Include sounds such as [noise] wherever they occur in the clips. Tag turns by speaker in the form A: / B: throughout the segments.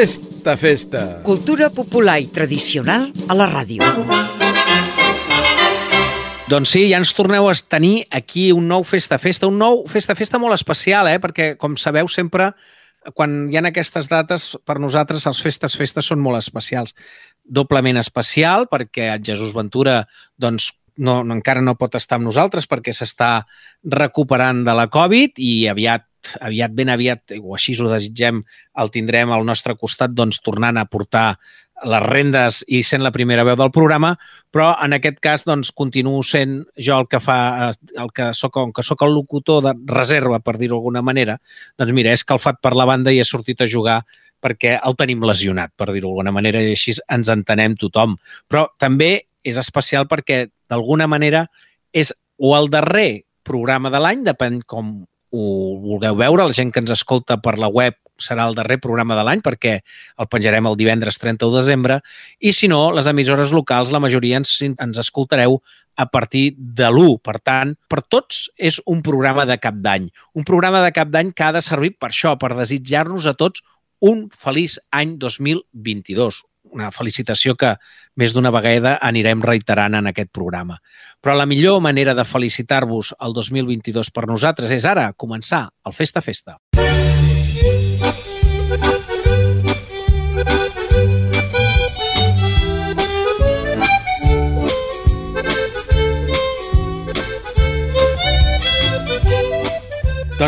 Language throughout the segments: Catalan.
A: Festa, festa!
B: Cultura popular i tradicional a la ràdio.
C: Doncs sí, ja ens torneu a tenir aquí un nou Festa Festa, un nou Festa Festa molt especial, eh? perquè, com sabeu, sempre quan hi ha aquestes dates, per nosaltres els Festes Festes són molt especials. Doblement especial perquè el Jesús Ventura doncs, no, no, encara no pot estar amb nosaltres perquè s'està recuperant de la Covid i aviat aviat, ben aviat, o així ho desitgem, el tindrem al nostre costat, doncs, tornant a portar les rendes i sent la primera veu del programa, però en aquest cas doncs, continuo sent jo el que fa, el que soc, que soc el locutor de reserva, per dir-ho d'alguna manera, doncs mira, és calfat per la banda i he sortit a jugar perquè el tenim lesionat, per dir-ho d'alguna manera, i així ens entenem tothom. Però també és especial perquè, d'alguna manera, és o el darrer programa de l'any, depèn com ho vulgueu veure, la gent que ens escolta per la web serà el darrer programa de l'any perquè el penjarem el divendres 31 de desembre i si no, les emissores locals, la majoria ens, ens escoltareu a partir de l'1. Per tant, per tots és un programa de cap d'any. Un programa de cap d'any que ha de servir per això, per desitjar-nos a tots un feliç any 2022 una felicitació que més d'una vegada anirem reiterant en aquest programa. Però la millor manera de felicitar-vos el 2022 per nosaltres és ara començar el Festa Festa.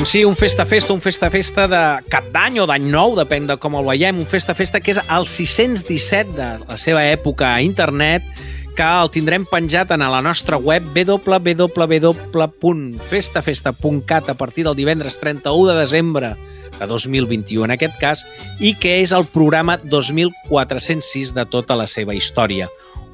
C: Doncs sí, un festa-festa, un festa-festa de cap d'any o d'any nou, depèn de com el veiem, un festa-festa que és el 617 de la seva època a internet, que el tindrem penjat en la nostra web www.festafesta.cat a partir del divendres 31 de desembre de 2021 en aquest cas, i que és el programa 2406 de tota la seva història.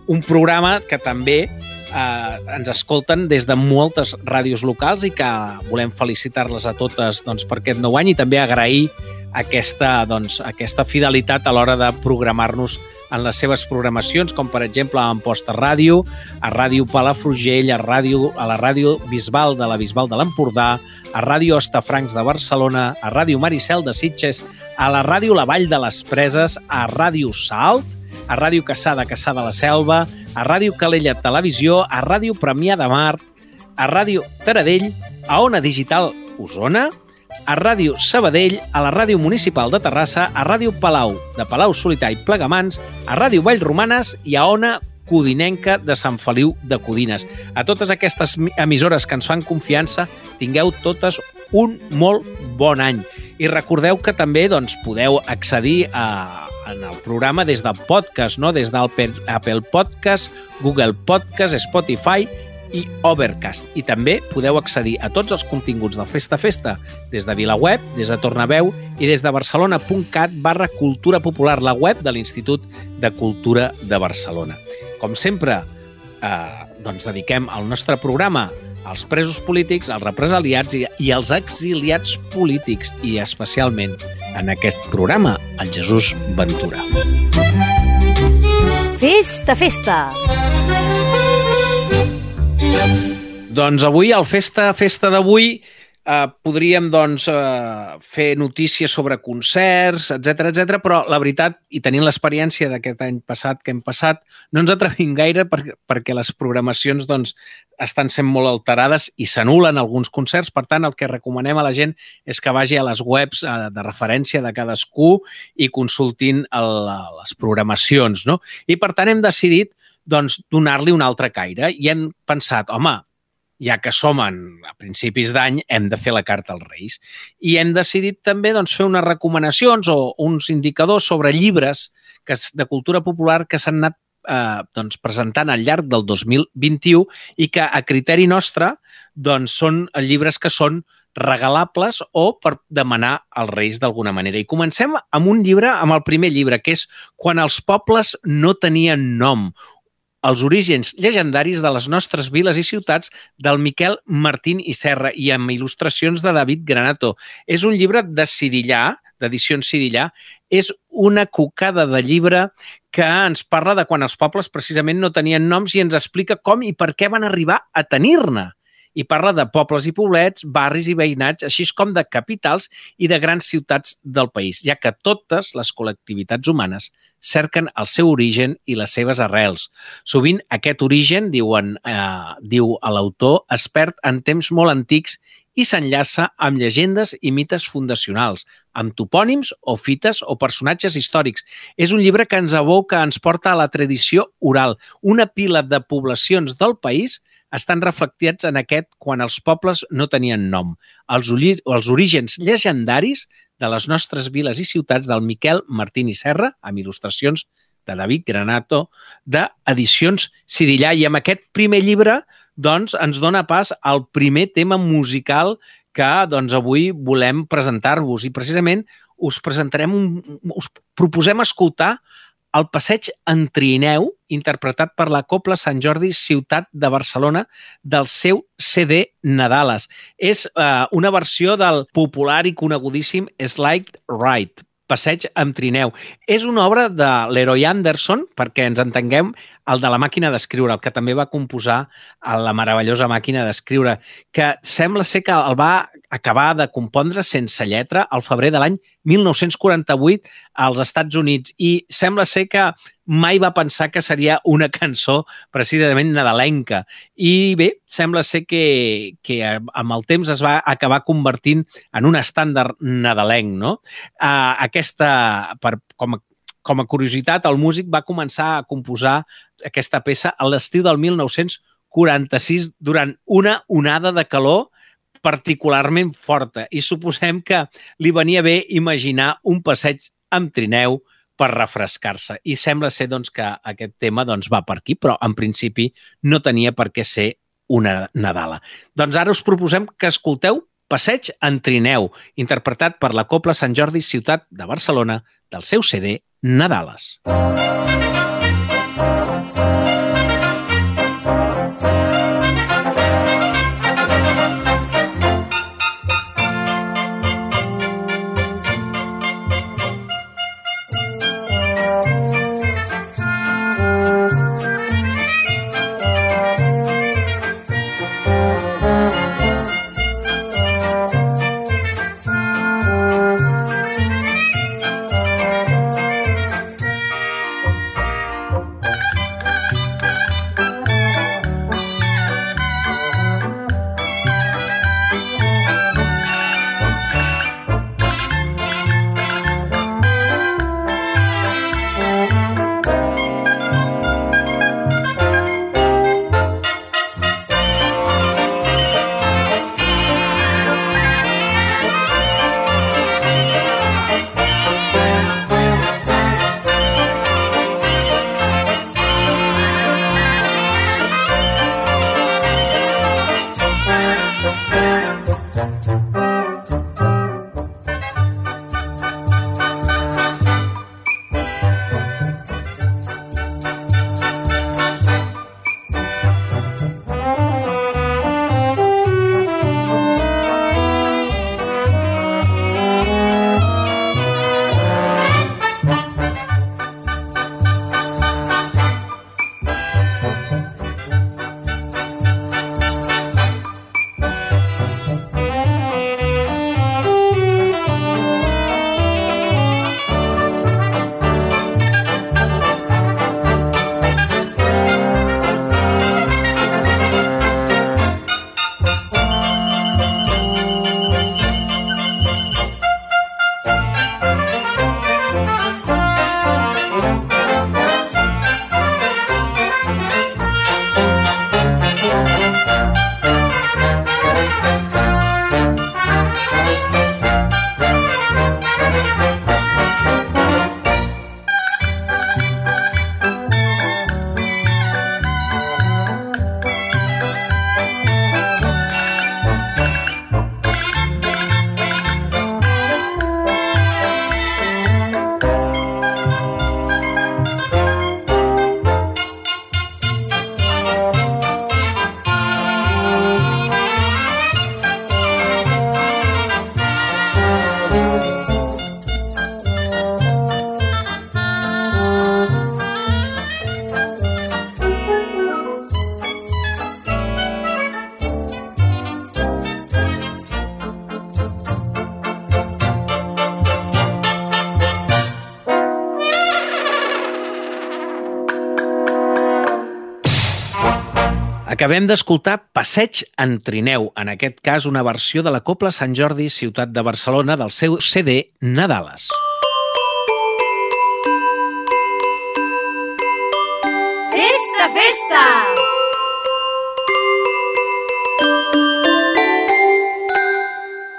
C: Un programa que també eh, ens escolten des de moltes ràdios locals i que volem felicitar-les a totes doncs, per aquest nou any i també agrair aquesta, doncs, aquesta fidelitat a l'hora de programar-nos en les seves programacions, com per exemple a Amposta Ràdio, a Ràdio Palafrugell, a, ràdio, a la Ràdio Bisbal de la Bisbal de l'Empordà, a Ràdio Ostafrancs de Barcelona, a Ràdio Maricel de Sitges, a la Ràdio La Vall de les Preses, a Ràdio Salt, a Ràdio Caçà de la Selva, a Ràdio Calella Televisió, a Ràdio Premià de Mar, a Ràdio Taradell, a Ona Digital Osona, a Ràdio Sabadell, a la Ràdio Municipal de Terrassa, a Ràdio Palau de Palau Solità i Plegamans, a Ràdio Vallromanes i a Ona Codinenca de Sant Feliu de Codines. A totes aquestes emissores que ens fan confiança, tingueu totes un molt bon any. I recordeu que també doncs, podeu accedir a, en el programa des del podcast, no? des del Apple Podcast, Google Podcast, Spotify i Overcast. I també podeu accedir a tots els continguts del Festa Festa des de VilaWeb, des de Tornaveu i des de barcelona.cat barra Cultura Popular, la web de l'Institut de Cultura de Barcelona. Com sempre, eh, doncs dediquem el nostre programa als presos polítics, als represaliats i, i als exiliats polítics i especialment en aquest programa, el Jesús Ventura.
D: Festa, festa!
C: Doncs avui, el Festa Festa d'avui, eh, podríem doncs, eh, fer notícies sobre concerts, etc etc. però la veritat, i tenint l'experiència d'aquest any passat que hem passat, no ens atrevim gaire per, perquè les programacions doncs, estan sent molt alterades i s'anulen alguns concerts. Per tant, el que recomanem a la gent és que vagi a les webs eh, de referència de cadascú i consultin el, les programacions. No? I per tant hem decidit doncs, donar-li un altre caire i hem pensat, home, ja que som en, a principis d'any, hem de fer la carta als Reis. I hem decidit també doncs, fer unes recomanacions o uns indicadors sobre llibres que, de cultura popular que s'han anat eh, doncs, presentant al llarg del 2021 i que a criteri nostre doncs, són llibres que són regalables o per demanar als reis d'alguna manera. I comencem amb un llibre, amb el primer llibre, que és Quan els pobles no tenien nom, els orígens llegendaris de les nostres viles i ciutats del Miquel Martín i Serra i amb il·lustracions de David Granato. És un llibre de Sidillà, d'edició Sidillà, és una cocada de llibre que ens parla de quan els pobles precisament no tenien noms i ens explica com i per què van arribar a tenir-ne. I parla de pobles i poblets, barris i veïnats, així com de capitals i de grans ciutats del país, ja que totes les col·lectivitats humanes cerquen el seu origen i les seves arrels. Sovint aquest origen, diuen, eh, diu l'autor, es perd en temps molt antics i s'enllaça amb llegendes i mites fundacionals, amb topònims o fites o personatges històrics. És un llibre que ens aboca, ens porta a la tradició oral, una pila de poblacions del país estan reflectats en aquest quan els pobles no tenien nom. Els, els orígens llegendaris de les nostres viles i ciutats del Miquel Martín i Serra, amb il·lustracions de David Granato, d'Edicions Sidillà. I amb aquest primer llibre doncs, ens dona pas al primer tema musical que doncs, avui volem presentar-vos. I precisament us presentarem, un, us proposem escoltar el passeig en Trineu, interpretat per la Copla Sant Jordi Ciutat de Barcelona del seu CD Nadales. És eh, una versió del popular i conegudíssim Slide Ride, Passeig amb Trineu. És una obra de Leroy Anderson, perquè ens entenguem, el de la màquina d'escriure, el que també va composar a la meravellosa màquina d'escriure, que sembla ser que el va acabar de compondre sense lletra al febrer de l'any 1948 als Estats Units i sembla ser que mai va pensar que seria una [laughs] cançó precisament nadalenca. I bé, sembla ser que, que amb el temps es va acabar convertint en un estàndard nadalenc, no? Uh, aquesta, per, com com a curiositat, el músic va començar a composar aquesta peça a l'estiu del 1946 durant una onada de calor particularment forta i suposem que li venia bé imaginar un passeig amb trineu per refrescar-se. I sembla ser doncs, que aquest tema doncs, va per aquí, però en principi no tenia per què ser una Nadala. Doncs ara us proposem que escolteu Passeig en Trineu, interpretat per la Copla Sant Jordi Ciutat de Barcelona del seu CD Nadales. Nadales. Acabem d'escoltar Passeig en Trineu, en aquest cas una versió de la Copla Sant Jordi, ciutat de Barcelona, del seu CD Nadales.
A: Festa, festa!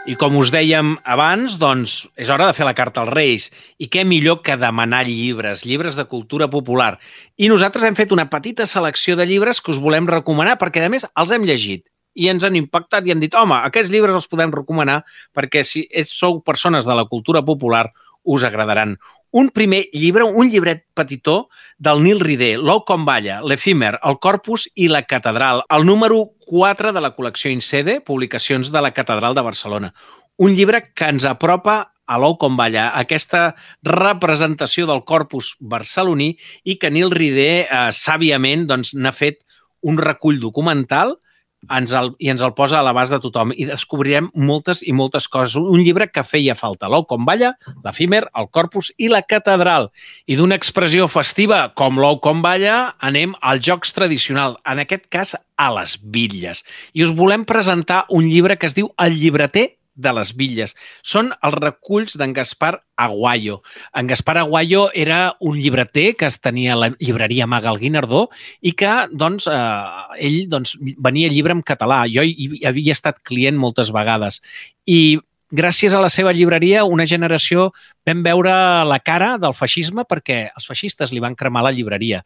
C: I com us dèiem abans, doncs és hora de fer la carta als Reis. I què millor que demanar llibres, llibres de cultura popular. I nosaltres hem fet una petita selecció de llibres que us volem recomanar perquè, a més, els hem llegit i ens han impactat i han dit, home, aquests llibres els podem recomanar perquè si sou persones de la cultura popular us agradaran. Un primer llibre, un llibret petitó del Nil Ridé, L'ou com balla, l'efímer, el corpus i la catedral, el número 4 de la col·lecció Incede, publicacions de la Catedral de Barcelona. Un llibre que ens apropa a l'ou com balla, aquesta representació del corpus barceloní i que Nil Ridé eh, sàviament doncs, fet un recull documental ens el, i ens el posa a l'abast de tothom i descobrirem moltes i moltes coses. Un llibre que feia falta, l'ou com balla, l'efímer, el corpus i la catedral. I d'una expressió festiva com l'ou com balla anem als jocs tradicionals, en aquest cas a les bitlles. I us volem presentar un llibre que es diu El llibreter de les Villes. Són els reculls d'en Gaspar Aguayo. En Gaspar Aguayo era un llibreter que es tenia a la llibreria Maga al Guinardó i que, doncs, eh, ell doncs, venia llibre en català. Jo hi, hi havia estat client moltes vegades. I gràcies a la seva llibreria, una generació vam veure la cara del feixisme perquè els feixistes li van cremar la llibreria.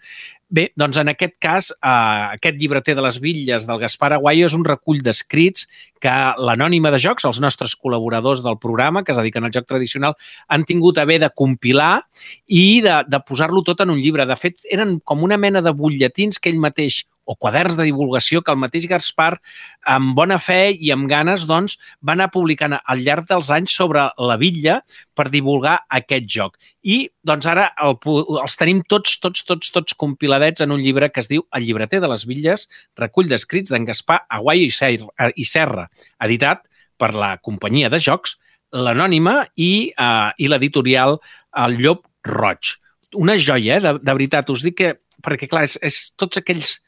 C: Bé, doncs en aquest cas, eh, aquest llibreter de les Villes del Gaspar Aguayo és un recull d'escrits que l'anònima de jocs, els nostres col·laboradors del programa, que es dediquen al joc tradicional, han tingut a de compilar i de, de posar-lo tot en un llibre. De fet, eren com una mena de butlletins que ell mateix o quaderns de divulgació que el mateix Gaspar, amb bona fe i amb ganes, doncs, va anar publicant al llarg dels anys sobre la Villa per divulgar aquest joc. I, doncs, ara el, els tenim tots, tots, tots, tots compiladets en un llibre que es diu El llibreter de les Villes, recull d'escrits d'en Gaspar Aguayo i Serra, editat per la companyia de jocs, l'Anònima i, uh, i l'editorial El Llop Roig. Una joia, eh? de, de veritat. Us dic que, perquè clar, és, és tots aquells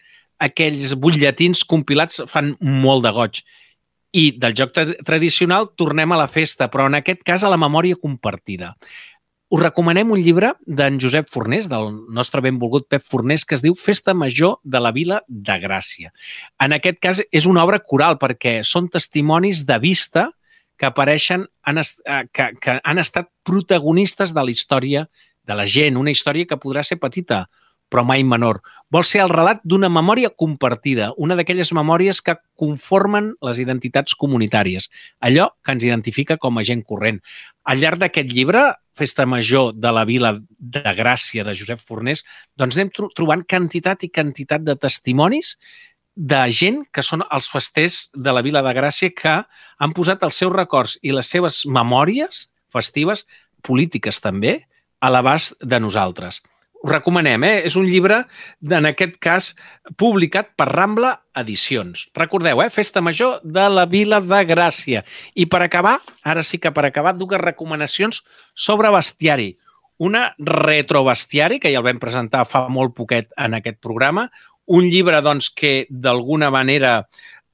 C: aquells butlletins compilats fan molt de goig. I del joc tradicional tornem a la festa, però en aquest cas a la memòria compartida. Us recomanem un llibre d'en Josep Fornés, del nostre benvolgut Pep Fornés, que es diu Festa Major de la Vila de Gràcia. En aquest cas és una obra coral perquè són testimonis de vista que apareixen, han, eh, que, que han estat protagonistes de la història de la gent, una història que podrà ser petita, però mai menor. Vol ser el relat d'una memòria compartida, una d'aquelles memòries que conformen les identitats comunitàries, allò que ens identifica com a gent corrent. Al llarg d'aquest llibre, Festa Major de la Vila de Gràcia de Josep Fornés, doncs anem trobant quantitat i quantitat de testimonis de gent que són els festers de la Vila de Gràcia que han posat els seus records i les seves memòries festives, polítiques també, a l'abast de nosaltres ho recomanem, eh? És un llibre, en aquest cas, publicat per Rambla Edicions. Recordeu, eh? Festa Major de la Vila de Gràcia. I per acabar, ara sí que per acabar, dues recomanacions sobre bestiari. Una retrobestiari, que ja el vam presentar fa molt poquet en aquest programa, un llibre doncs, que d'alguna manera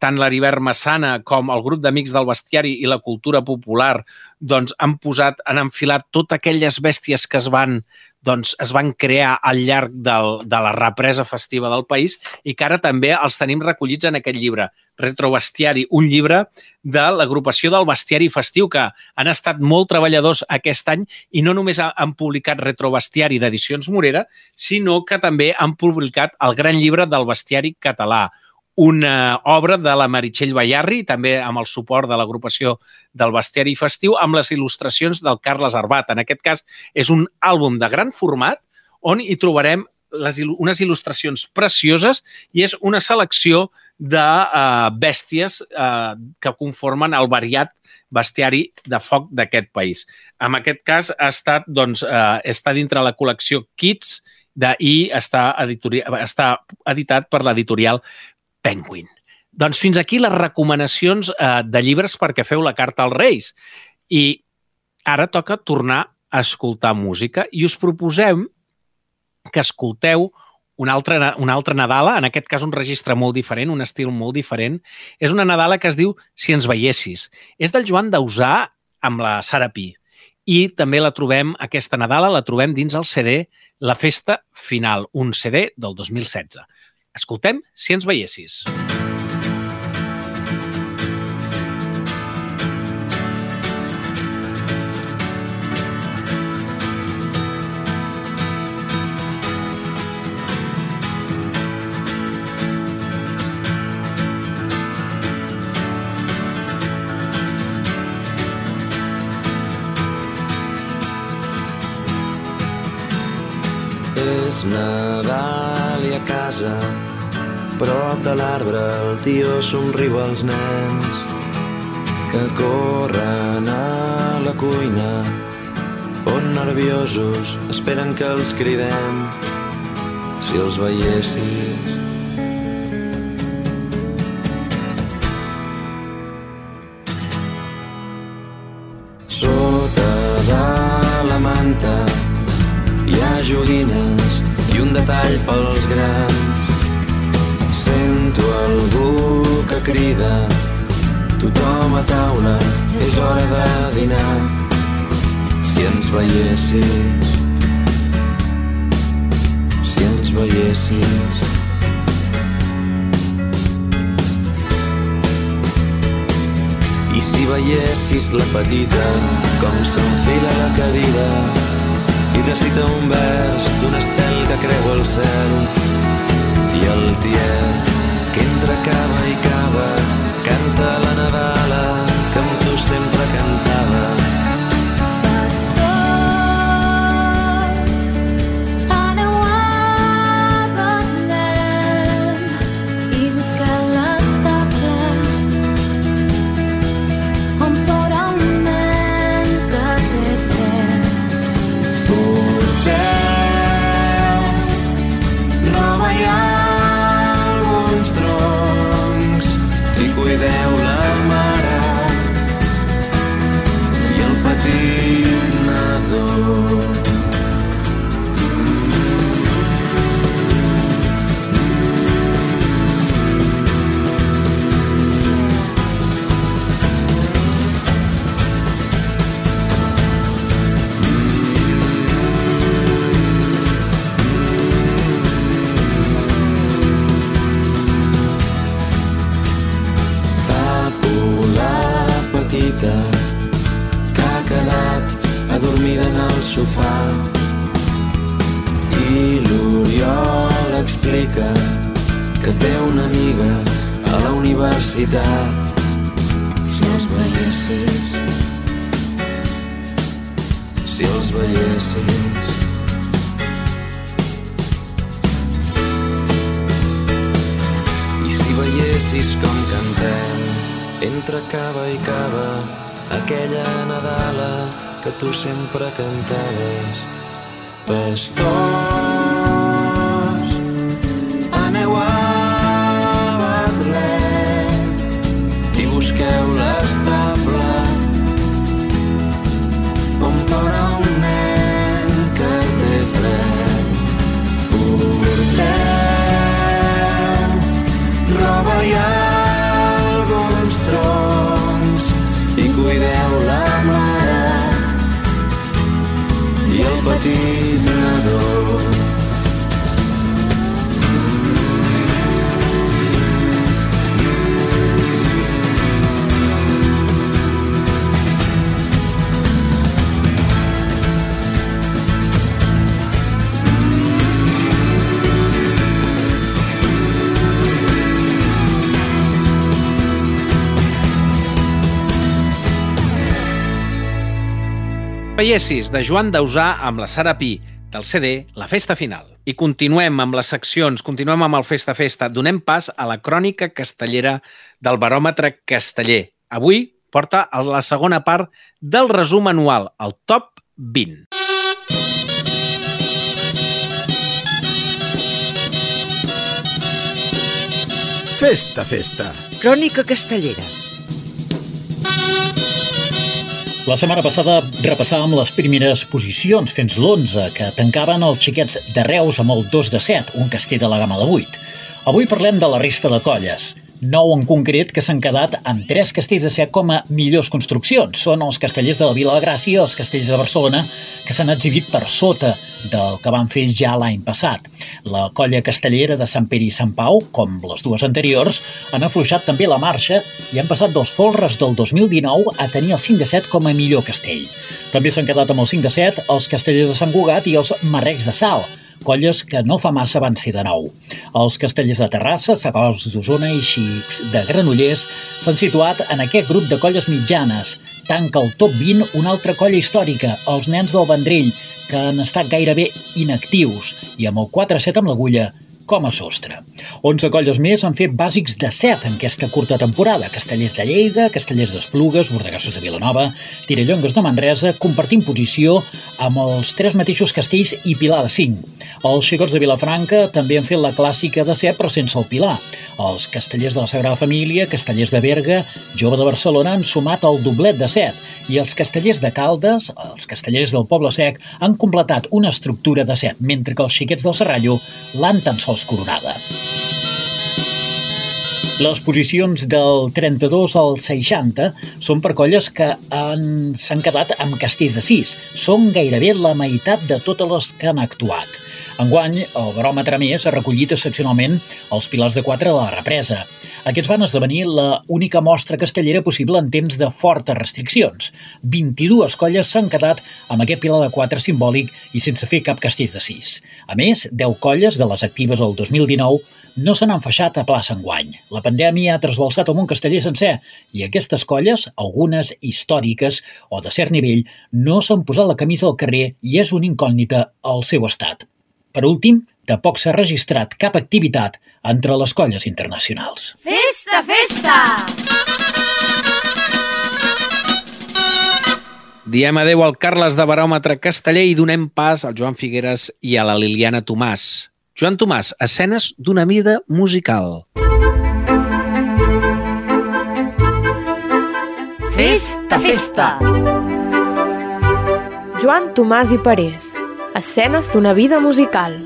C: tant l'Aribert Massana com el grup d'amics del bestiari i la cultura popular doncs, han posat, han enfilat totes aquelles bèsties que es van doncs, es van crear al llarg del, de la represa festiva del país i que ara també els tenim recollits en aquest llibre, Retrobestiari, un llibre de l'agrupació del bestiari festiu, que han estat molt treballadors aquest any i no només han publicat Retrobestiari d'Edicions Morera, sinó que també han publicat el gran llibre del bestiari català, una obra de la Meritxell Bayarri, també amb el suport de l'agrupació del Bestiari Festiu, amb les il·lustracions del Carles Arbat. En aquest cas, és un àlbum de gran format on hi trobarem les, unes il·lustracions precioses i és una selecció de uh, bèsties uh, que conformen el variat bestiari de foc d'aquest país. En aquest cas, ha estat, doncs, uh, està dintre la col·lecció Kids de, i està, està editat per l'editorial Penguin. Doncs fins aquí les recomanacions eh, de llibres perquè feu la carta als Reis. I ara toca tornar a escoltar música i us proposem que escolteu una altra, una altra Nadala, en aquest cas un registre molt diferent, un estil molt diferent. És una Nadala que es diu Si ens veiessis. És del Joan Dausà amb la Sara Pi. I també la trobem, aquesta Nadala, la trobem dins el CD La Festa Final, un CD del 2016. Escoltem Si ens veiessis. Música
D: És Nadal i a casa, prop de l'arbre el tio somriu als nens que corren a la cuina on nerviosos esperen que els cridem. Si els veiessis. Sota de la manta hi ha joguines un detall pels grans. Sento algú que crida, tothom a taula, és hora de dinar. Si ens veiessis, si ens veiessis, I si veiessis la petita com s'enfila la cadira i recita un vers d'un estel que creu el cel. I el tiet que entre cava i cava canta la Nadala que amb tu sempre cantava dinero.
C: Veiessis de Joan Dausà amb la Sara Pi, del CD La Festa Final. I continuem amb les seccions, continuem amb el Festa Festa. Donem pas a la crònica castellera del baròmetre casteller. Avui porta a la segona part del resum anual, el Top 20.
B: Festa, festa. Crònica castellera.
E: La setmana passada repassàvem les primeres posicions fins l'11 que tancaven els xiquets de Reus amb el 2 de 7, un castell de la gamma de 8. Avui parlem de la resta de colles nou en concret que s'han quedat amb tres castells de set com a millors construccions. Són els castellers de la Vila de Gràcia i els castells de Barcelona que s'han exhibit per sota del que van fer ja l'any passat. La colla castellera de Sant Pere i Sant Pau, com les dues anteriors, han afluixat també la marxa i han passat dels folres del 2019 a tenir el 5 de 7 com a millor castell. També s'han quedat amb el 5 de 7 els castellers de Sant Cugat i els marrecs de Sal, colles que no fa massa van ser de nou. Els castellers de Terrassa, Segals d'Osona i Xics de Granollers s'han situat en aquest grup de colles mitjanes. Tanca el top 20 una altra colla històrica, els nens del Vendrell, que han estat gairebé inactius, i amb el 4-7 amb l'agulla com a sostre. 11 colles més han fet bàsics de 7 en aquesta curta temporada. Castellers de Lleida, Castellers d'Esplugues, Bordegassos de Vilanova, Tirallongues de Manresa, compartint posició amb els tres mateixos castells i Pilar de 5. Els xicots de Vilafranca també han fet la clàssica de 7 però sense el Pilar. Els castellers de la Sagrada Família, castellers de Berga, Jove de Barcelona han sumat el doblet de 7 i els castellers de Caldes, els castellers del Poble Sec, han completat una estructura de 7, mentre que els xiquets del Serrallo l'han tan sols coronada. Les posicions del 32 al 60 són per colles que s'han quedat amb castells de 6. Són gairebé la meitat de totes les que han actuat. Enguany, el baròmetre més ha recollit excepcionalment els pilars de 4 de la represa. Aquests van esdevenir la única mostra castellera possible en temps de fortes restriccions. 22 colles s'han quedat amb aquest pilar de 4 simbòlic i sense fer cap castells de 6. A més, 10 colles de les actives del 2019 no se n'han feixat a plaça enguany. La pandèmia ha trasbalsat el món casteller sencer i aquestes colles, algunes històriques o de cert nivell, no s'han posat la camisa al carrer i és una incògnita al seu estat. Per últim, tampoc s'ha registrat cap activitat entre les colles internacionals.
A: Festa, festa!
C: Diem adeu al Carles de Baròmetre Casteller i donem pas al Joan Figueres i a la Liliana Tomàs. Joan Tomàs, escenes d'una mida musical.
A: Festa, festa!
F: Joan Tomàs i Parés. Escenes d'una vida musical.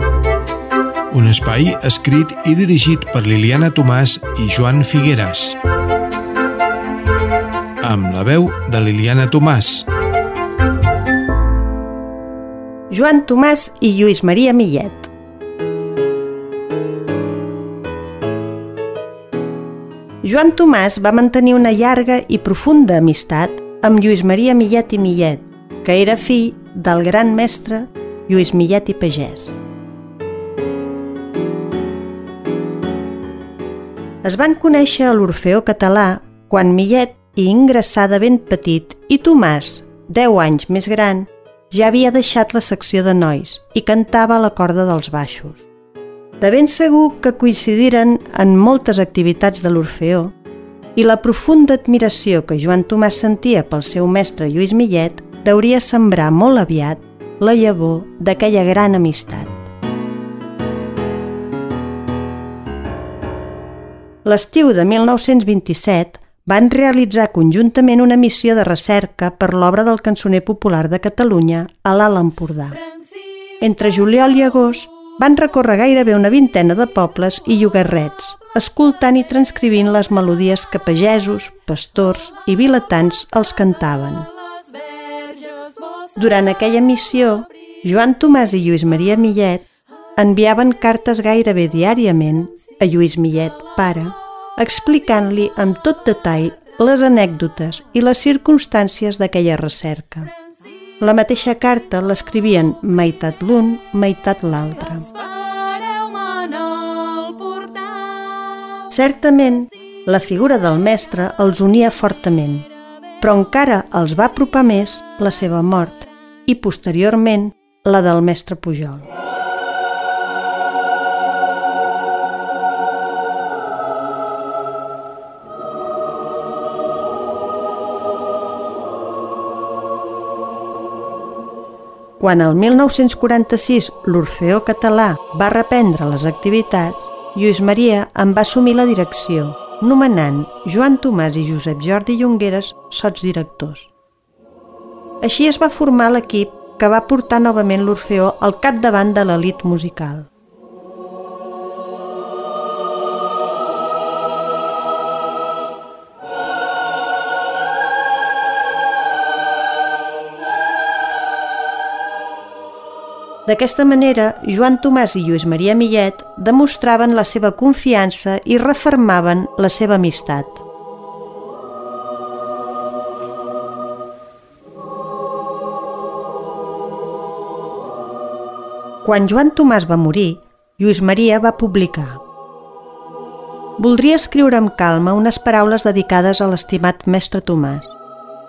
G: Un espai escrit i dirigit per Liliana Tomàs i Joan Figueres. Amb la veu de Liliana Tomàs.
H: Joan Tomàs i Lluís Maria Millet. Joan Tomàs va mantenir una llarga i profunda amistat amb Lluís Maria Millet i Millet, que era fill del gran mestre Lluís Millet i Pagès. Es van conèixer a l'Orfeó Català quan Millet hi ingressà ben petit i Tomàs, 10 anys més gran, ja havia deixat la secció de nois i cantava a la corda dels baixos. De ben segur que coincidiren en moltes activitats de l'Orfeó i la profunda admiració que Joan Tomàs sentia pel seu mestre Lluís Millet deuria sembrar molt aviat la llavor d'aquella gran amistat. L'estiu de 1927 van realitzar conjuntament una missió de recerca per l'obra del cançoner popular de Catalunya a l'Alt Empordà. Entre juliol i agost van recórrer gairebé una vintena de pobles i llogarrets, escoltant i transcrivint les melodies que pagesos, pastors i vilatans els cantaven. Durant aquella missió, Joan Tomàs i Lluís Maria Millet enviaven cartes gairebé diàriament a Lluís Millet, pare, explicant-li amb tot detall les anècdotes i les circumstàncies d'aquella recerca. La mateixa carta l'escrivien meitat l'un, meitat l'altre. Certament, la figura del mestre els unia fortament, però encara els va apropar més la seva mort i, posteriorment, la del mestre Pujol. Quan el 1946 l'Orfeó Català va reprendre les activitats, Lluís Maria en va assumir la direcció, nomenant Joan Tomàs i Josep Jordi Llongueres sots directors. Així es va formar l'equip que va portar novament l'Orfeó al capdavant de l'elit musical. D'aquesta manera, Joan Tomàs i Lluís Maria Millet demostraven la seva confiança i refermaven la seva amistat. Quan Joan Tomàs va morir, Lluís Maria va publicar Voldria escriure amb calma unes paraules dedicades a l'estimat mestre Tomàs.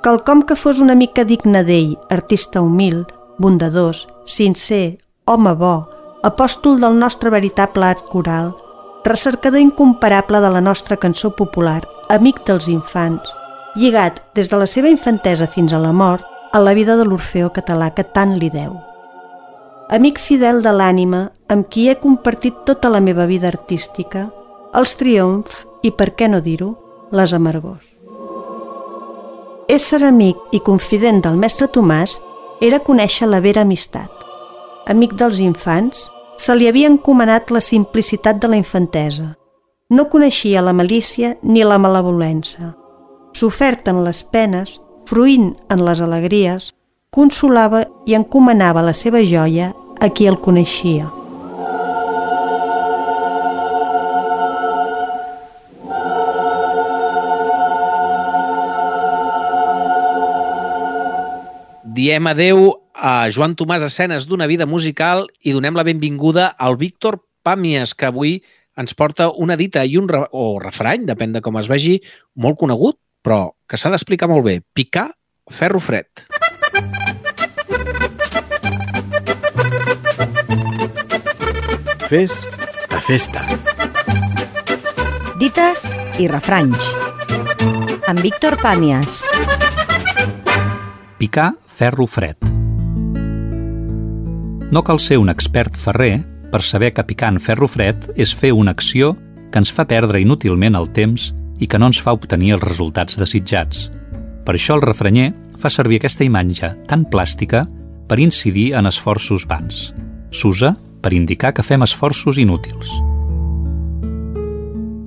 H: Quelcom que fos una mica digne d'ell, artista humil, bondadós, sincer, home bo, apòstol del nostre veritable art coral, recercador incomparable de la nostra cançó popular, amic dels infants, lligat des de la seva infantesa fins a la mort a la vida de l'Orfeó català que tant li deu. Amic fidel de l'ànima amb qui he compartit tota la meva vida artística, els triomfs i, per què no dir-ho, les amargors. Ésser amic i confident del mestre Tomàs era conèixer la vera amistat. Amic dels infants, se li havia encomanat la simplicitat de la infantesa. No coneixia la malícia ni la malevolença. Sofert en les penes, fruint en les alegries, consolava i encomanava la seva joia a qui el coneixia.
C: Diem adeu a Joan Tomàs Escenes d'una vida musical i donem la benvinguda al Víctor Pàmies, que avui ens porta una dita i un re o refrany, depèn de com es vegi, molt conegut, però que s'ha d'explicar molt bé. Picar ferro fred.
B: Fes de festa.
A: Dites i refranys. Amb Víctor Pàmies.
I: Picar ferro fred. No cal ser un expert ferrer per saber que picant ferro fred és fer una acció que ens fa perdre inútilment el temps i que no ens fa obtenir els resultats desitjats. Per això el refranyer fa servir aquesta imatge tan plàstica per incidir en esforços vans. S'usa per indicar que fem esforços inútils.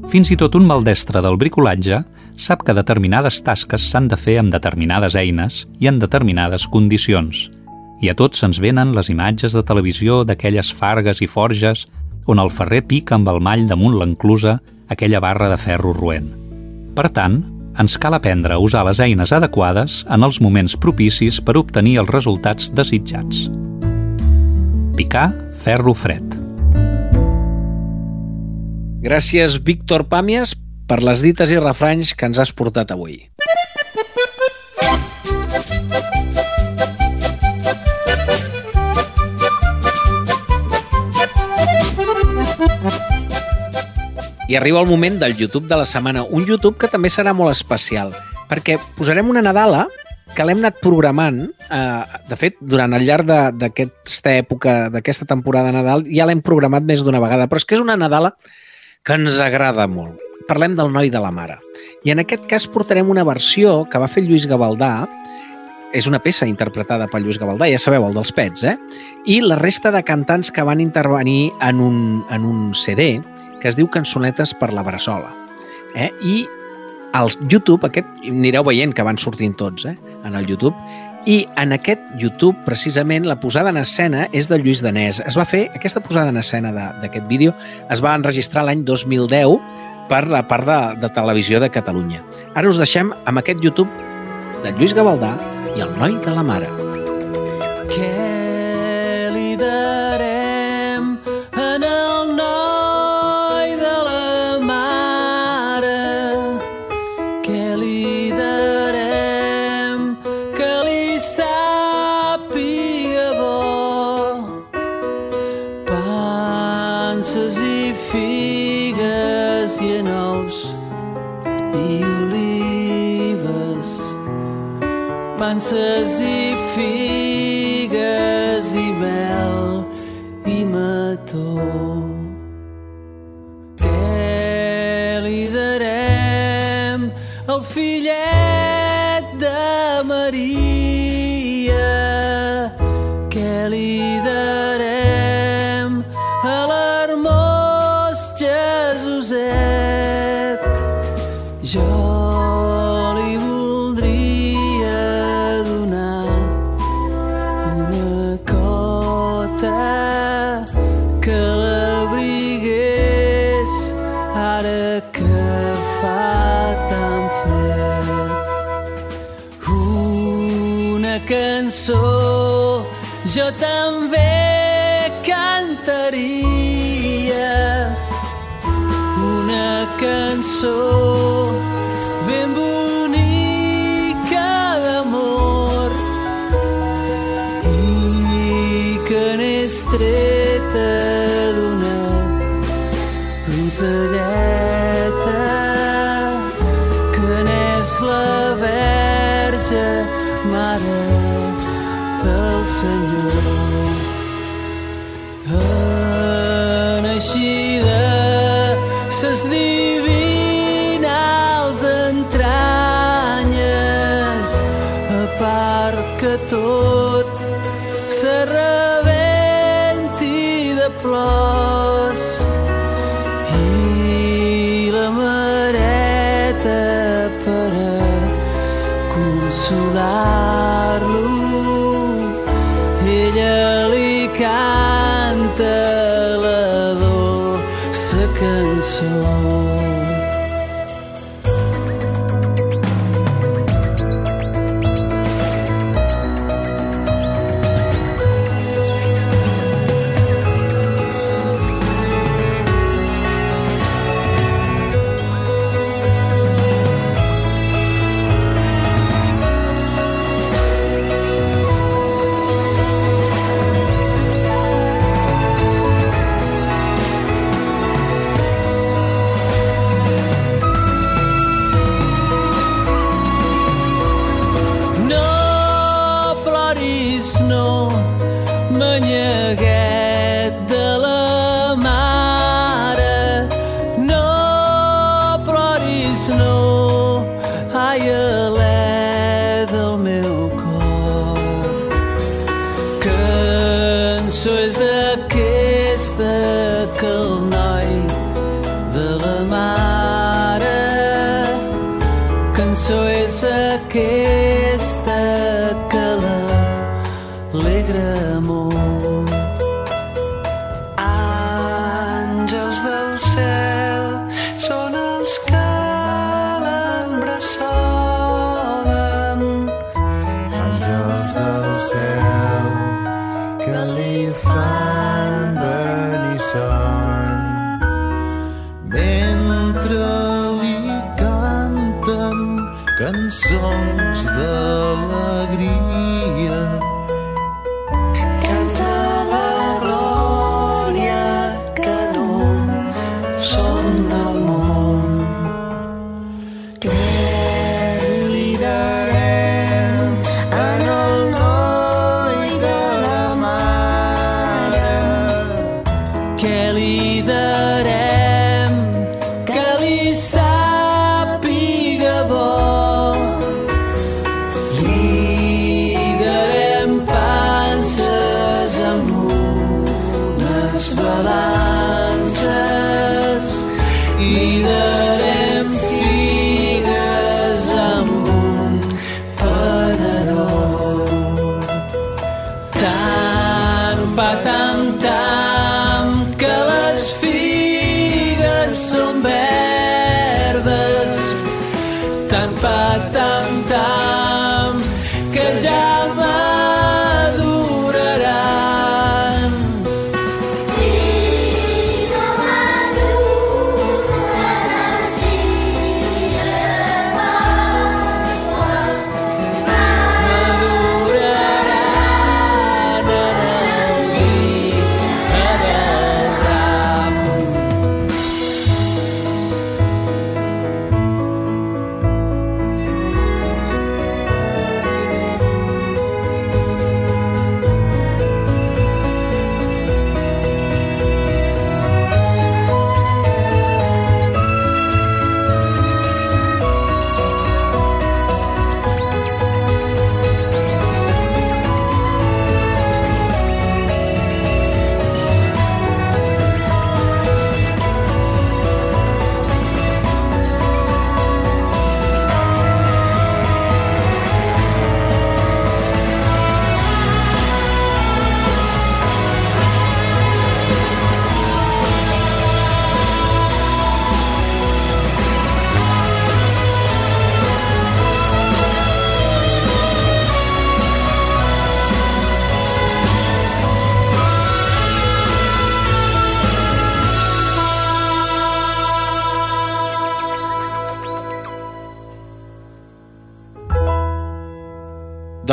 I: Fins i tot un maldestre del bricolatge sap que determinades tasques s'han de fer amb determinades eines i en determinades condicions. I a tots se'ns venen les imatges de televisió d'aquelles fargues i forges on el ferrer pica amb el mall damunt l'enclusa aquella barra de ferro roent. Per tant, ens cal aprendre a usar les eines adequades en els moments propicis per obtenir els resultats desitjats. Picar ferro fred.
C: Gràcies, Víctor Pàmies, per les dites i refranys que ens has portat avui. I arriba el moment del YouTube de la setmana, un YouTube que també serà molt especial, perquè posarem una Nadala que l'hem anat programant, eh, de fet, durant el llarg d'aquesta època, d'aquesta temporada de Nadal, ja l'hem programat més d'una vegada, però és que és una Nadala que ens agrada molt. Parlem del noi de la mare. I en aquest cas portarem una versió que va fer Lluís Gavaldà, és una peça interpretada per Lluís Gavaldà, ja sabeu, el dels pets, eh? I la resta de cantants que van intervenir en un, en un CD que es diu Cançonetes per la Bressola. Eh? I al YouTube, aquest anireu veient que van sortint tots eh? en el YouTube, i en aquest YouTube, precisament, la posada en escena és de Lluís Danès. Es va fer, aquesta posada en escena d'aquest vídeo es va enregistrar l'any 2010 per la part de, de televisió de Catalunya. Ara us deixem amb aquest YouTube de Lluís Gavaldà i el noi de la mare.
J: Què Què li darem que li sàpiga bo? Panses i figues i nous i olives panses i
K: que tot se rebenti de plors
J: cançons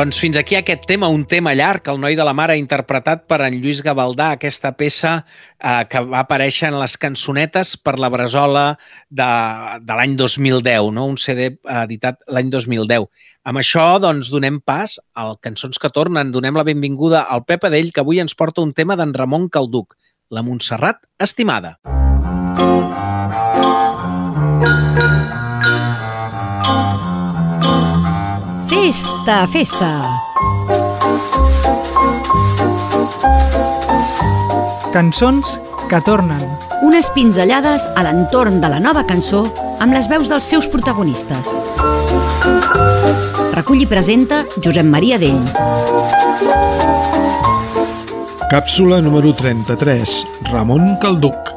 C: Doncs fins aquí aquest tema, un tema llarg, el noi de la mare, interpretat per en Lluís Gavaldà, aquesta peça eh, que va aparèixer en les cançonetes per la Bresola de, de l'any 2010, no? un CD editat l'any 2010. Amb això, doncs, donem pas al Cançons que tornen, donem la benvinguda al Pep Adell, que avui ens porta un tema d'en Ramon Calduc, la Montserrat estimada.
A: Festa, festa!
L: Cançons que tornen.
A: Unes pinzellades a l'entorn de la nova cançó amb les veus dels seus protagonistes. Recull i presenta Josep Maria Dell.
G: Càpsula número 33. Ramon Calduc.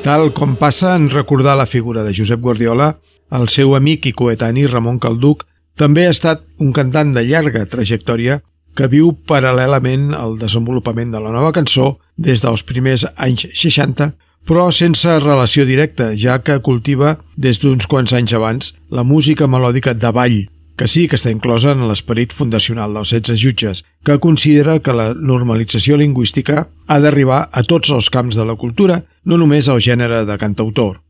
G: Tal com passa en recordar la figura de Josep Guardiola, el seu amic i coetani Ramon Calduc també ha estat un cantant de llarga trajectòria que viu paral·lelament al desenvolupament de la nova cançó des dels primers anys 60, però sense relació directa, ja que cultiva des d'uns quants anys abans la música melòdica de ball, que sí que està inclosa en l'esperit fundacional dels 16 jutges, que considera que la normalització lingüística ha d'arribar a tots els camps de la cultura, no només al gènere de cantautor.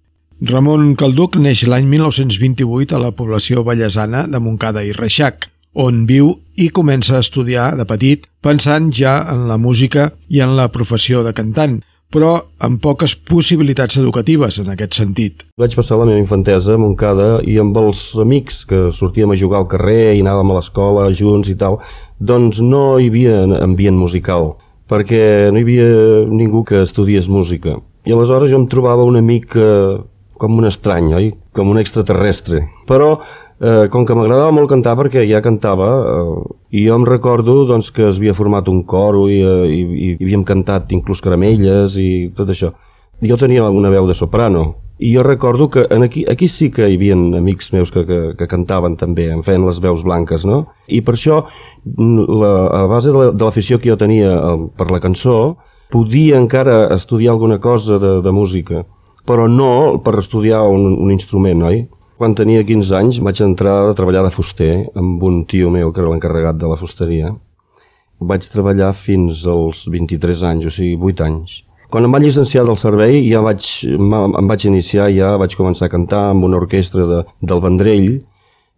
G: Ramon Calduc neix l'any 1928 a la població ballesana de Montcada i Reixac, on viu i comença a estudiar de petit pensant ja en la música i en la professió de cantant, però amb poques possibilitats educatives en aquest sentit.
M: Vaig passar la meva infantesa a Montcada i amb els amics que sortíem a jugar al carrer i anàvem a l'escola junts i tal, doncs no hi havia ambient musical, perquè no hi havia ningú que estudiés música. I aleshores jo em trobava un amic eh, com un estrany, oi? Com un extraterrestre. Però eh, com que m'agradava molt cantar perquè ja cantava eh, i jo em recordo doncs, que es havia format un coro i, eh, i, i, havíem cantat inclús caramelles i tot això. Jo tenia una veu de soprano i jo recordo que en aquí, aquí sí que hi havia amics meus que, que, que cantaven també, em feien les veus blanques, no? I per això, la, a base de l'afició que jo tenia eh, per la cançó, podia encara estudiar alguna cosa de, de música, però no per estudiar un, un instrument, oi? Quan tenia 15 anys vaig entrar a treballar de fuster amb un tio meu que era l'encarregat de la fusteria. Vaig treballar fins als 23 anys, o sigui, 8 anys. Quan em vaig llicenciar del servei ja vaig, em vaig iniciar, ja vaig començar a cantar amb una orquestra de, del Vendrell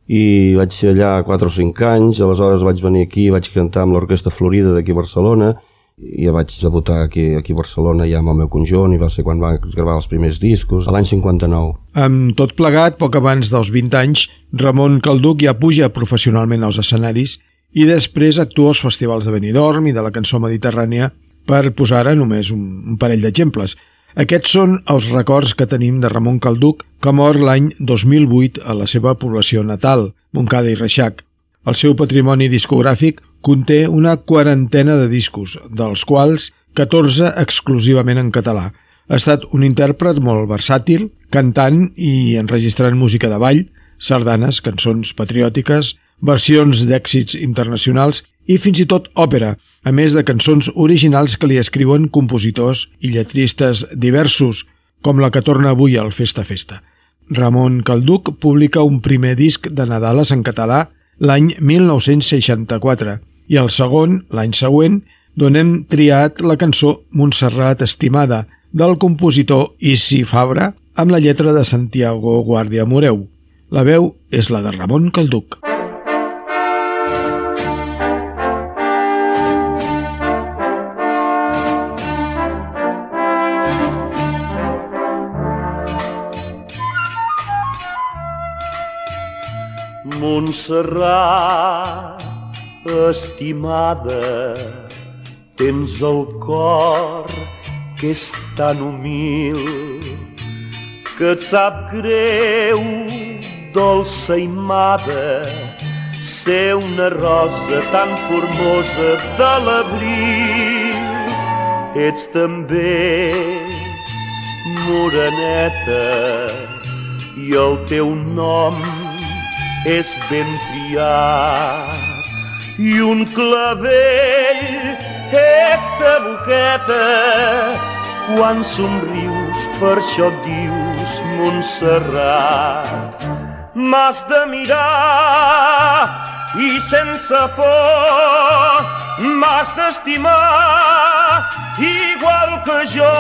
M: i vaig ser allà 4 o 5 anys, aleshores vaig venir aquí, vaig cantar amb l'Orquestra Florida d'aquí a Barcelona ja vaig debutar aquí, aquí a Barcelona ja amb el meu conjunt i va ser quan va gravar els primers discos, l'any 59.
G: Amb tot plegat, poc abans dels 20 anys, Ramon Calduc ja puja professionalment als escenaris i després actua als festivals de Benidorm i de la cançó mediterrània per posar ara només un, un parell d'exemples. Aquests són els records que tenim de Ramon Calduc, que mor l'any 2008 a la seva població natal, Montcada i Reixac. El seu patrimoni discogràfic conté una quarantena de discos, dels quals 14 exclusivament en català. Ha estat un intèrpret molt versàtil, cantant i enregistrant música de ball, sardanes, cançons patriòtiques, versions d'èxits internacionals i fins i tot òpera, a més de cançons originals que li escriuen compositors i lletristes diversos, com la que torna avui al Festa Festa. Ramon Calduc publica un primer disc de Nadales en català l'any 1964 i el segon, l'any següent, donem triat la cançó Montserrat Estimada, del compositor Isi Fabra, amb la lletra de Santiago Guàrdia Moreu. La veu és la de Ramon Calduc.
N: Montserrat estimada, tens el cor que és tan humil que et sap greu, dolça i mada, ser una rosa tan formosa de l'abril. Ets també moreneta i el teu nom és ben triat i un clavell esta boqueta quan somrius, per això et dius Montserrat. M'has de mirar i sense por m'has d'estimar igual que jo.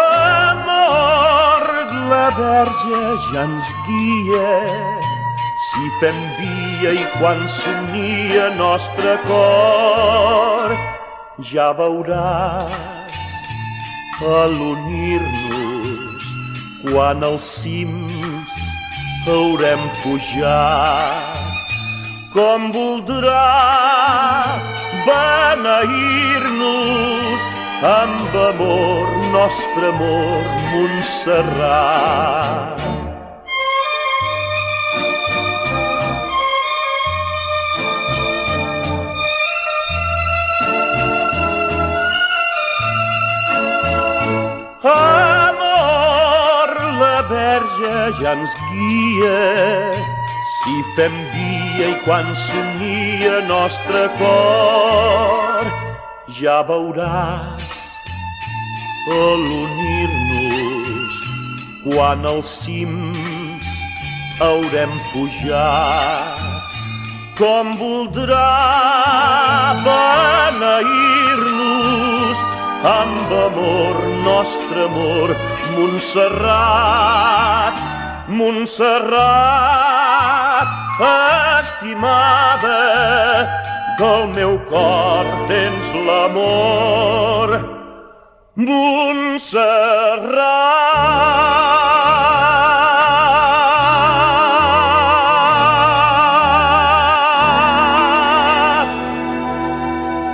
N: Amor, la verge ja ens guia si fem via i quan somnia nostre cor ja veuràs a l'unir-nos quan als cims haurem pujat com voldrà beneir-nos amb amor, nostre amor, Montserrat. Verge ja ens guia, si fem dia i quan somnia nostre cor, ja veuràs a l'unir-nos quan als cims haurem pujat com voldrà beneir-nos. Amb amor, nostre amor, Montserrat, Montserrat, estimada, del meu cor tens l'amor. Montserrat.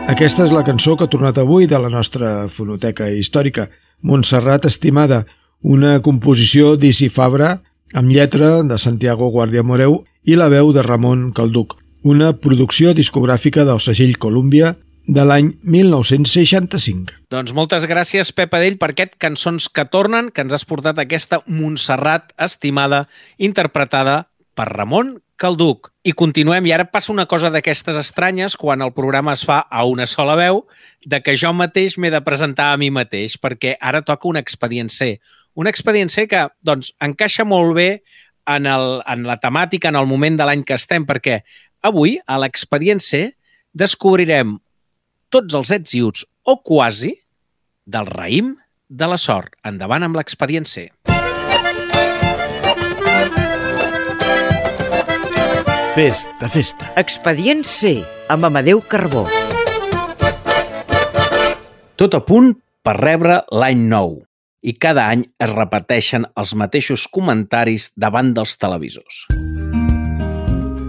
G: Aquesta és la cançó que ha tornat avui de la nostra fonoteca històrica, Montserrat Estimada, una composició d'Isi Fabra amb lletra de Santiago Guàrdia Moreu i la veu de Ramon Calduc, una producció discogràfica del segell Columbia de l'any 1965.
C: Doncs moltes gràcies, Pep Adell, per aquest Cançons que tornen, que ens has portat aquesta Montserrat estimada, interpretada per Ramon Calduc. I continuem, i ara passa una cosa d'aquestes estranyes quan el programa es fa a una sola veu, de que jo mateix m'he de presentar a mi mateix, perquè ara toca un expedient C. Un expedient C que, doncs, encaixa molt bé en, el, en la temàtica, en el moment de l'any que estem, perquè avui, a l'expedient C, descobrirem tots els ets i uts, o quasi, del raïm de la sort. Endavant amb l'expedient C.
B: Festa, festa. Expedient C, amb Amadeu Carbó.
C: Tot a punt per rebre l'any nou i cada any es repeteixen els mateixos comentaris davant dels televisors.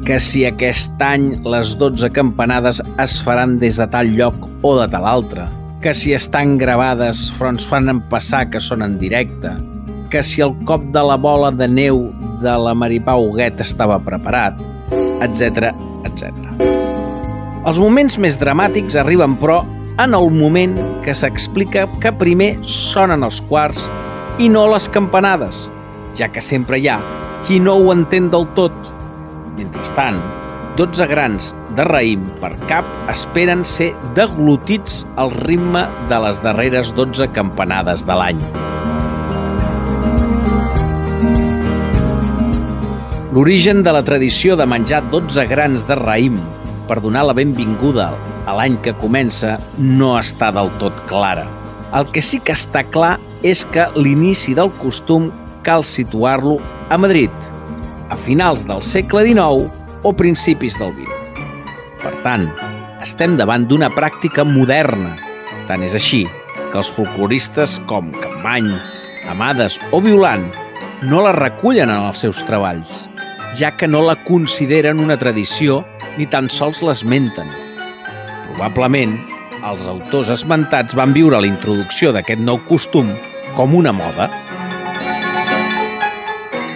C: Que si aquest any les 12 campanades es faran des de tal lloc o de tal altre, que si estan gravades però ens fan passar que són en directe, que si el cop de la bola de neu de la Maripau Huguet estava preparat, etc etc. Els moments més dramàtics arriben, però, en el moment que s'explica que primer sonen els quarts i no les campanades, ja que sempre hi ha qui no ho entén del tot. Mentrestant, 12 grans de raïm per cap esperen ser deglutits al ritme de les darreres 12 campanades de l'any. L'origen de la tradició de menjar 12 grans de raïm per donar la benvinguda a l'any que comença no està del tot clara. El que sí que està clar és que l'inici del costum cal situar-lo a Madrid, a finals del segle XIX o principis del XX. Per tant, estem davant d'una pràctica moderna. Tant és així que els folcloristes com Campany, Amades o Violant no la recullen en els seus treballs, ja que no la consideren una tradició ni tan sols l'esmenten. Probablement, els autors esmentats van viure la introducció d'aquest nou costum com una moda.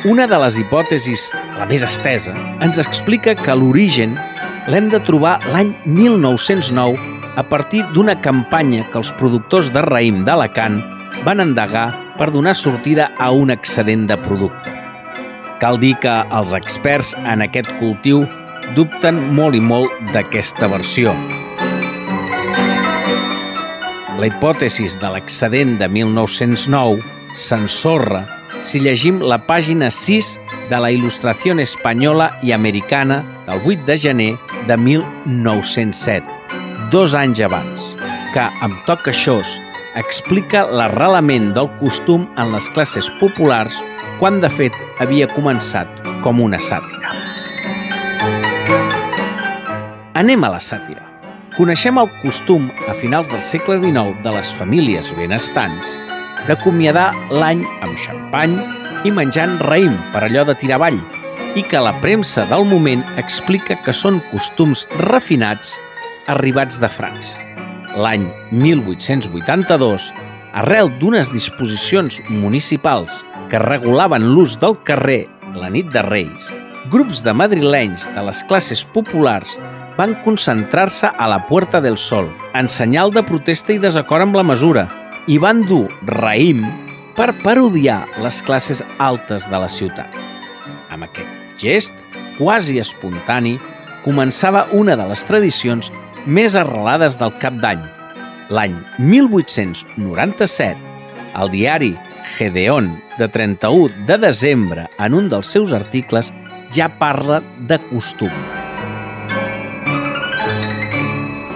C: Una de les hipòtesis, la més estesa, ens explica que l'origen l'hem de trobar l'any 1909 a partir d'una campanya que els productors de raïm d'Alacant van endegar per donar sortida a un excedent de producte. Cal dir que els experts en aquest cultiu dubten molt i molt d'aquesta versió. La hipòtesis de l'excedent de 1909 s'ensorra si llegim la pàgina 6 de la Il·lustració espanyola i americana del 8 de gener de 1907, dos anys abans, que, amb toc queixós, explica l'arrelament del costum en les classes populars quan de fet havia començat com una sàtira. Anem a la sàtira. Coneixem el costum a finals del segle XIX de les famílies benestants d'acomiadar l'any amb xampany i menjant raïm per allò de tirar avall i que la premsa del moment explica que són costums refinats arribats de França. L'any 1882, arrel d'unes disposicions municipals que regulaven l'ús del carrer la nit de Reis, grups de madrilenys de les classes populars van concentrar-se a la Puerta del Sol en senyal de protesta i desacord amb la mesura i van dur raïm per parodiar les classes altes de la ciutat. Amb aquest gest, quasi espontani, començava una de les tradicions més arrelades del cap d'any. L'any 1897, el diari Gedeon, de 31 de desembre, en un dels seus articles, ja parla de costum.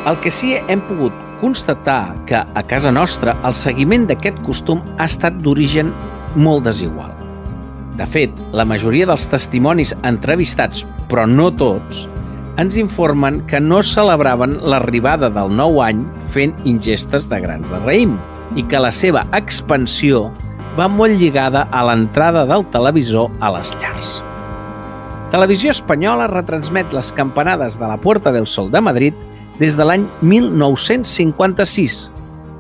C: El que sí hem pogut constatar que a casa nostra el seguiment d'aquest costum ha estat d'origen molt desigual. De fet, la majoria dels testimonis entrevistats, però no tots, ens informen que no celebraven l'arribada del nou any fent ingestes de grans de raïm i que la seva expansió va molt lligada a l'entrada del televisor a les llars. Televisió Espanyola retransmet les campanades de la Puerta del Sol de Madrid des de l'any 1956,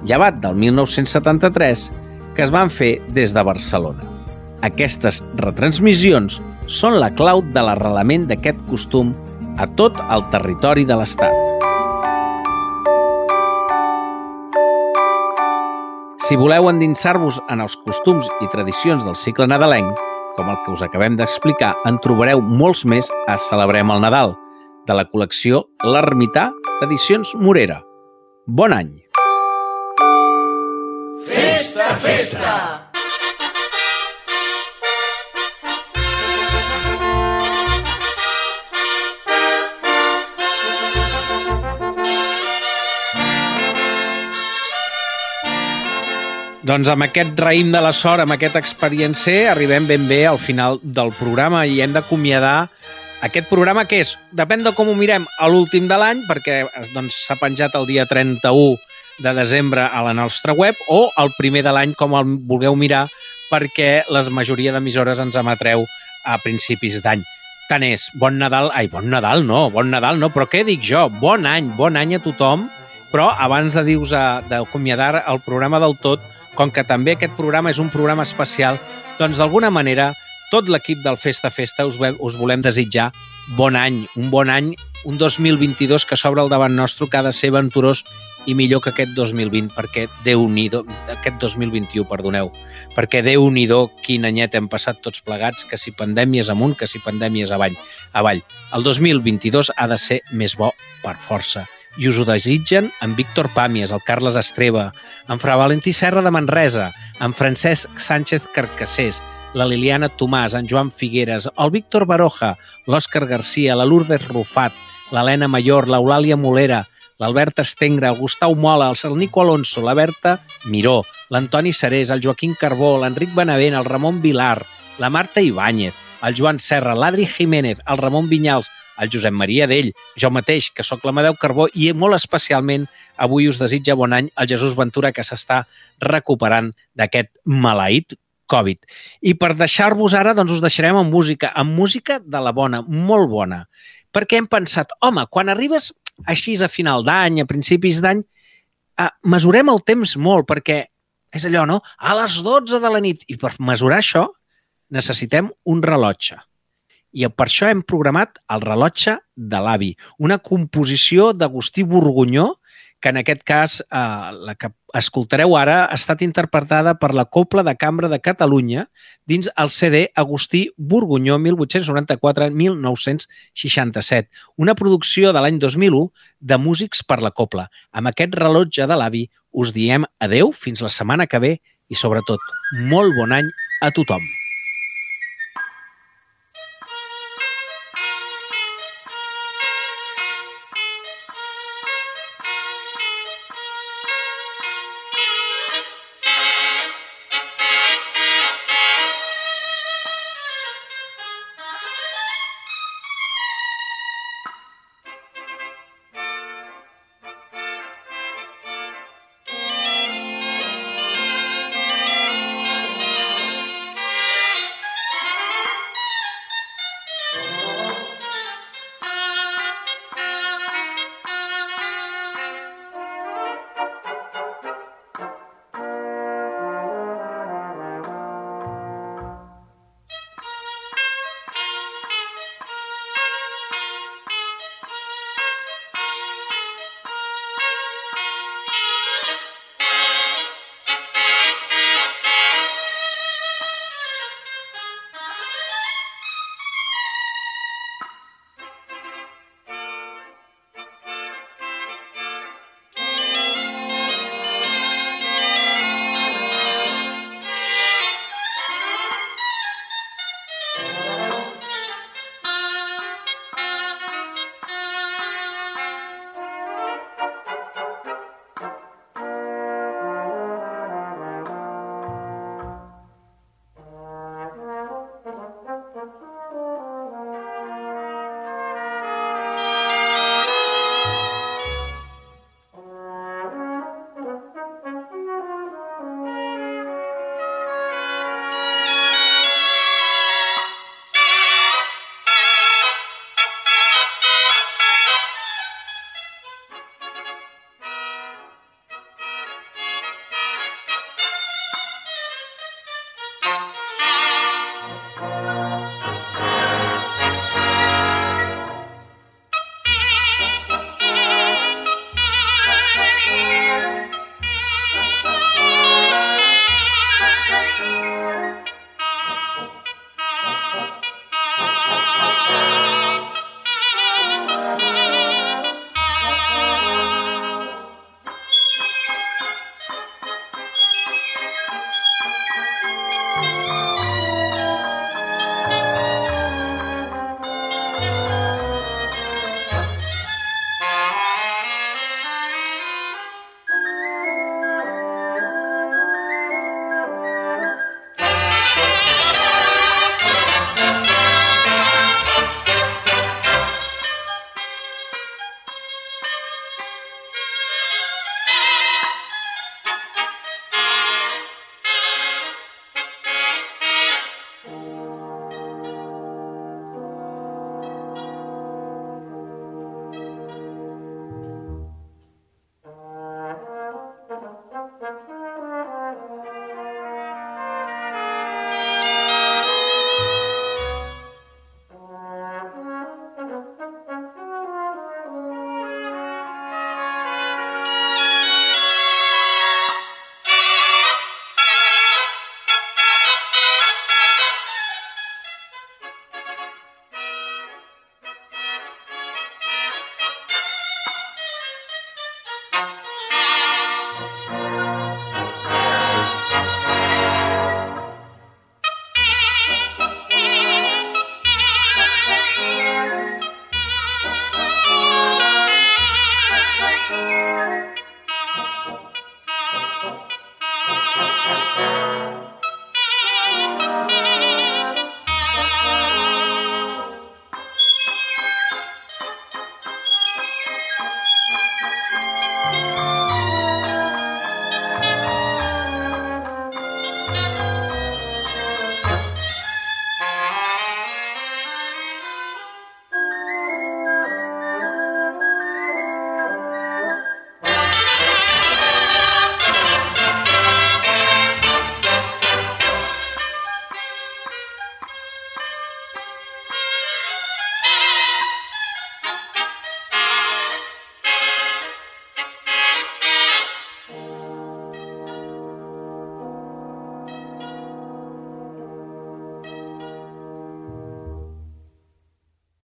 C: llevat del 1973, que es van fer des de Barcelona. Aquestes retransmissions són la clau de l'arrelament d'aquest costum a tot el territori de l'Estat. Si voleu endinsar-vos en els costums i tradicions del cicle nadalenc, com el que us acabem d'explicar, en trobareu molts més a Celebrem el Nadal, de la col·lecció L'Ermità d'Edicions Morera. Bon any!
K: Festa, festa!
C: Doncs amb aquest raïm de la sort, amb aquest experiencer, arribem ben bé al final del programa i hem d'acomiadar aquest programa que és, depèn de com ho mirem, a l'últim de l'any, perquè doncs, s'ha penjat el dia 31 de desembre a la nostra web, o el primer de l'any, com el vulgueu mirar, perquè la majoria d'emissores ens emetreu a principis d'any. Tant és, bon Nadal, ai, bon Nadal no, bon Nadal no, però què dic jo? Bon any, bon any a tothom, però abans de dir-vos d'acomiadar el programa del tot, com que també aquest programa és un programa especial, doncs d'alguna manera tot l'equip del Festa Festa us, us volem desitjar bon any, un bon any, un 2022 que s'obre al davant nostre que ha de ser aventurós i millor que aquest 2020, perquè déu nhi aquest 2021, perdoneu, perquè déu nhi quin anyet hem passat tots plegats, que si pandèmies amunt, que si pandèmies avall. avall. El 2022 ha de ser més bo per força i us ho desitgen en Víctor Pàmies, el Carles Estreva, en Fra Valentí Serra de Manresa, en Francesc Sánchez Carcassés, la Liliana Tomàs, en Joan Figueres, el Víctor Baroja, l'Òscar Garcia, la Lourdes Rufat, l'Helena Mayor, l'Eulàlia Molera, l'Albert Estengre, el Gustau Mola, el Nico Alonso, la Berta Miró, l'Antoni Serés, el Joaquim Carbó, l'Enric Benavent, el Ramon Vilar, la Marta Ibáñez, el Joan Serra, l'Adri Jiménez, el Ramon Vinyals, el Josep Maria d'ell, jo mateix, que sóc l'Amadeu Carbó, i molt especialment avui us desitja bon any el Jesús Ventura, que s'està recuperant d'aquest maleït Covid. I per deixar-vos ara, doncs us deixarem amb música, amb música de la bona, molt bona. Perquè hem pensat, home, quan arribes així a final d'any, a principis d'any, eh, mesurem el temps molt, perquè és allò, no? A les 12 de la nit. I per mesurar això necessitem un rellotge i per això hem programat el rellotge de l'avi, una composició d'Agustí Borgunyó que en aquest cas, eh, la que escoltareu ara, ha estat interpretada per la Copla de Cambra de Catalunya dins el CD Agustí Borgunyó 1894-1967, una producció de l'any 2001 de Músics per la Copla. Amb aquest rellotge de l'avi us diem adeu fins la setmana que ve i, sobretot, molt bon any a tothom.